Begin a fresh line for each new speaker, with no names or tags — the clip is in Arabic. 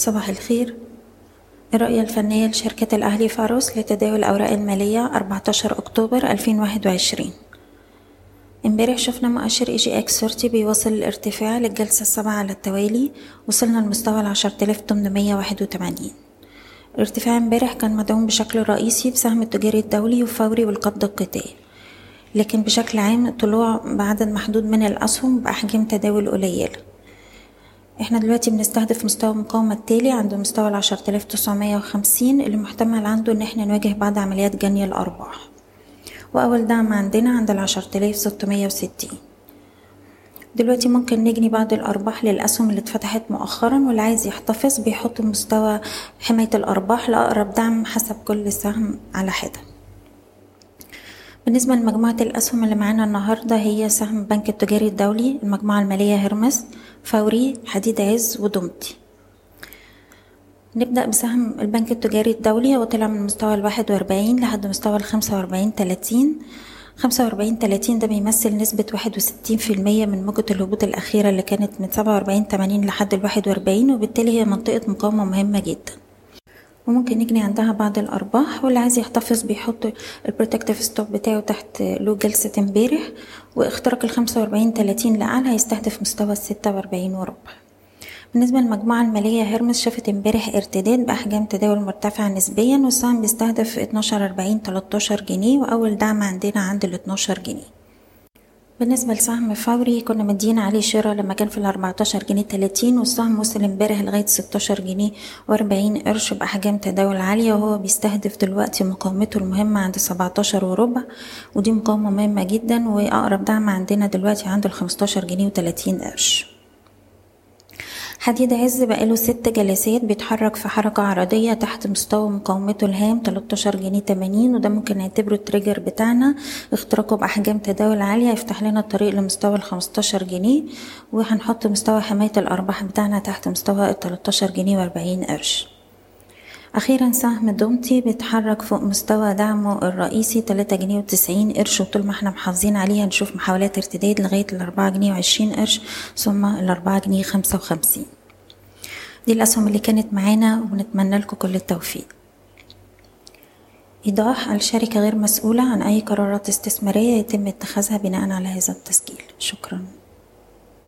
صباح الخير. الرؤية الفنية لشركة الأهلي فاروس لتداول الأوراق المالية 14 أكتوبر 2021 امبارح شفنا مؤشر EGX 30 بيواصل الارتفاع للجلسة السابعة على التوالي وصلنا لمستوى واحد وتمانين. الارتفاع امبارح كان مدعوم بشكل رئيسي بسهم التجاري الدولي وفوري والقبض القطاعي لكن بشكل عام الطلوع بعدد محدود من الأسهم بأحجام تداول قليلة إحنا دلوقتي بنستهدف مستوى المقاومة التالي عند مستوى تسعمية وخمسين اللي محتمل عنده إن إحنا نواجه بعض عمليات جني الأرباح. وأول دعم عندنا عند ستمية وستين. دلوقتي ممكن نجني بعض الأرباح للأسهم اللي اتفتحت مؤخرا واللي عايز يحتفظ بيحط مستوى حماية الأرباح لأقرب دعم حسب كل سهم على حدة. بالنسبة لمجموعة الأسهم اللي معانا النهاردة هي سهم البنك التجاري الدولي المجموعة المالية هرمس. فوري حديد عز ودومتي نبدأ بسهم البنك التجاري الدولي هو طلع من مستوى الواحد وأربعين لحد مستوى الخمسة وأربعين تلاتين. خمسة وأربعين تلاتين ده بيمثل نسبة واحد وستين في المية من موجة الهبوط الأخيرة اللي كانت من سبعة وأربعين تمانين لحد الواحد وأربعين وبالتالي هي منطقة مقاومة مهمة جدا. وممكن نجني عندها بعض الأرباح واللي عايز يحتفظ بيحط ال protective stop بتاعه تحت low جلسة امبارح واختراق الخمسة وأربعين تلاتين لأعلى هيستهدف مستوى الستة وأربعين وربع. بالنسبة للمجموعة المالية هرمس شافت امبارح ارتداد بأحجام تداول مرتفعة نسبيا والسهم بيستهدف اتناشر أربعين تلاتاشر جنيه وأول دعم عندنا عند الاتناشر جنيه. بالنسبة لسهم فوري كنا مدين عليه شراء لما كان في الأربعتاشر جنيه تلاتين والسهم وصل امبارح لغاية ستاشر جنيه وأربعين قرش بأحجام تداول عالية وهو بيستهدف دلوقتي مقاومته المهمة عند سبعتاشر وربع. ودي مقاومة مهمة جدا وأقرب دعم عندنا دلوقتي عند الخمستاشر جنيه وتلاتين قرش. حديد عز بقاله ست جلسات بيتحرك في حركة عرضية تحت مستوى مقاومته الهام 13 جنيه 80 وده ممكن نعتبره التريجر بتاعنا. اختراقه بأحجام تداول عالية يفتح لنا الطريق لمستوى ال 15 جنيه وهنحط مستوى حماية الأرباح بتاعنا تحت مستوى ال 13 جنيه و40 قرش. أخيرا سهم دومتي بيتحرك فوق مستوى دعمه الرئيسي تلاتة جنيه وتسعين قرش. وطول ما إحنا محافظين عليه هنشوف محاولات ارتداد لغاية الأربعة جنيه وعشرين قرش ثم الأربعة جنيه خمسة وخمسين. دي الأسهم اللي كانت معانا ونتمنى لكم كل التوفيق. إيضاح الشركة غير مسؤولة عن أي قرارات استثمارية يتم اتخاذها بناء على هذا التسجيل. شكراً.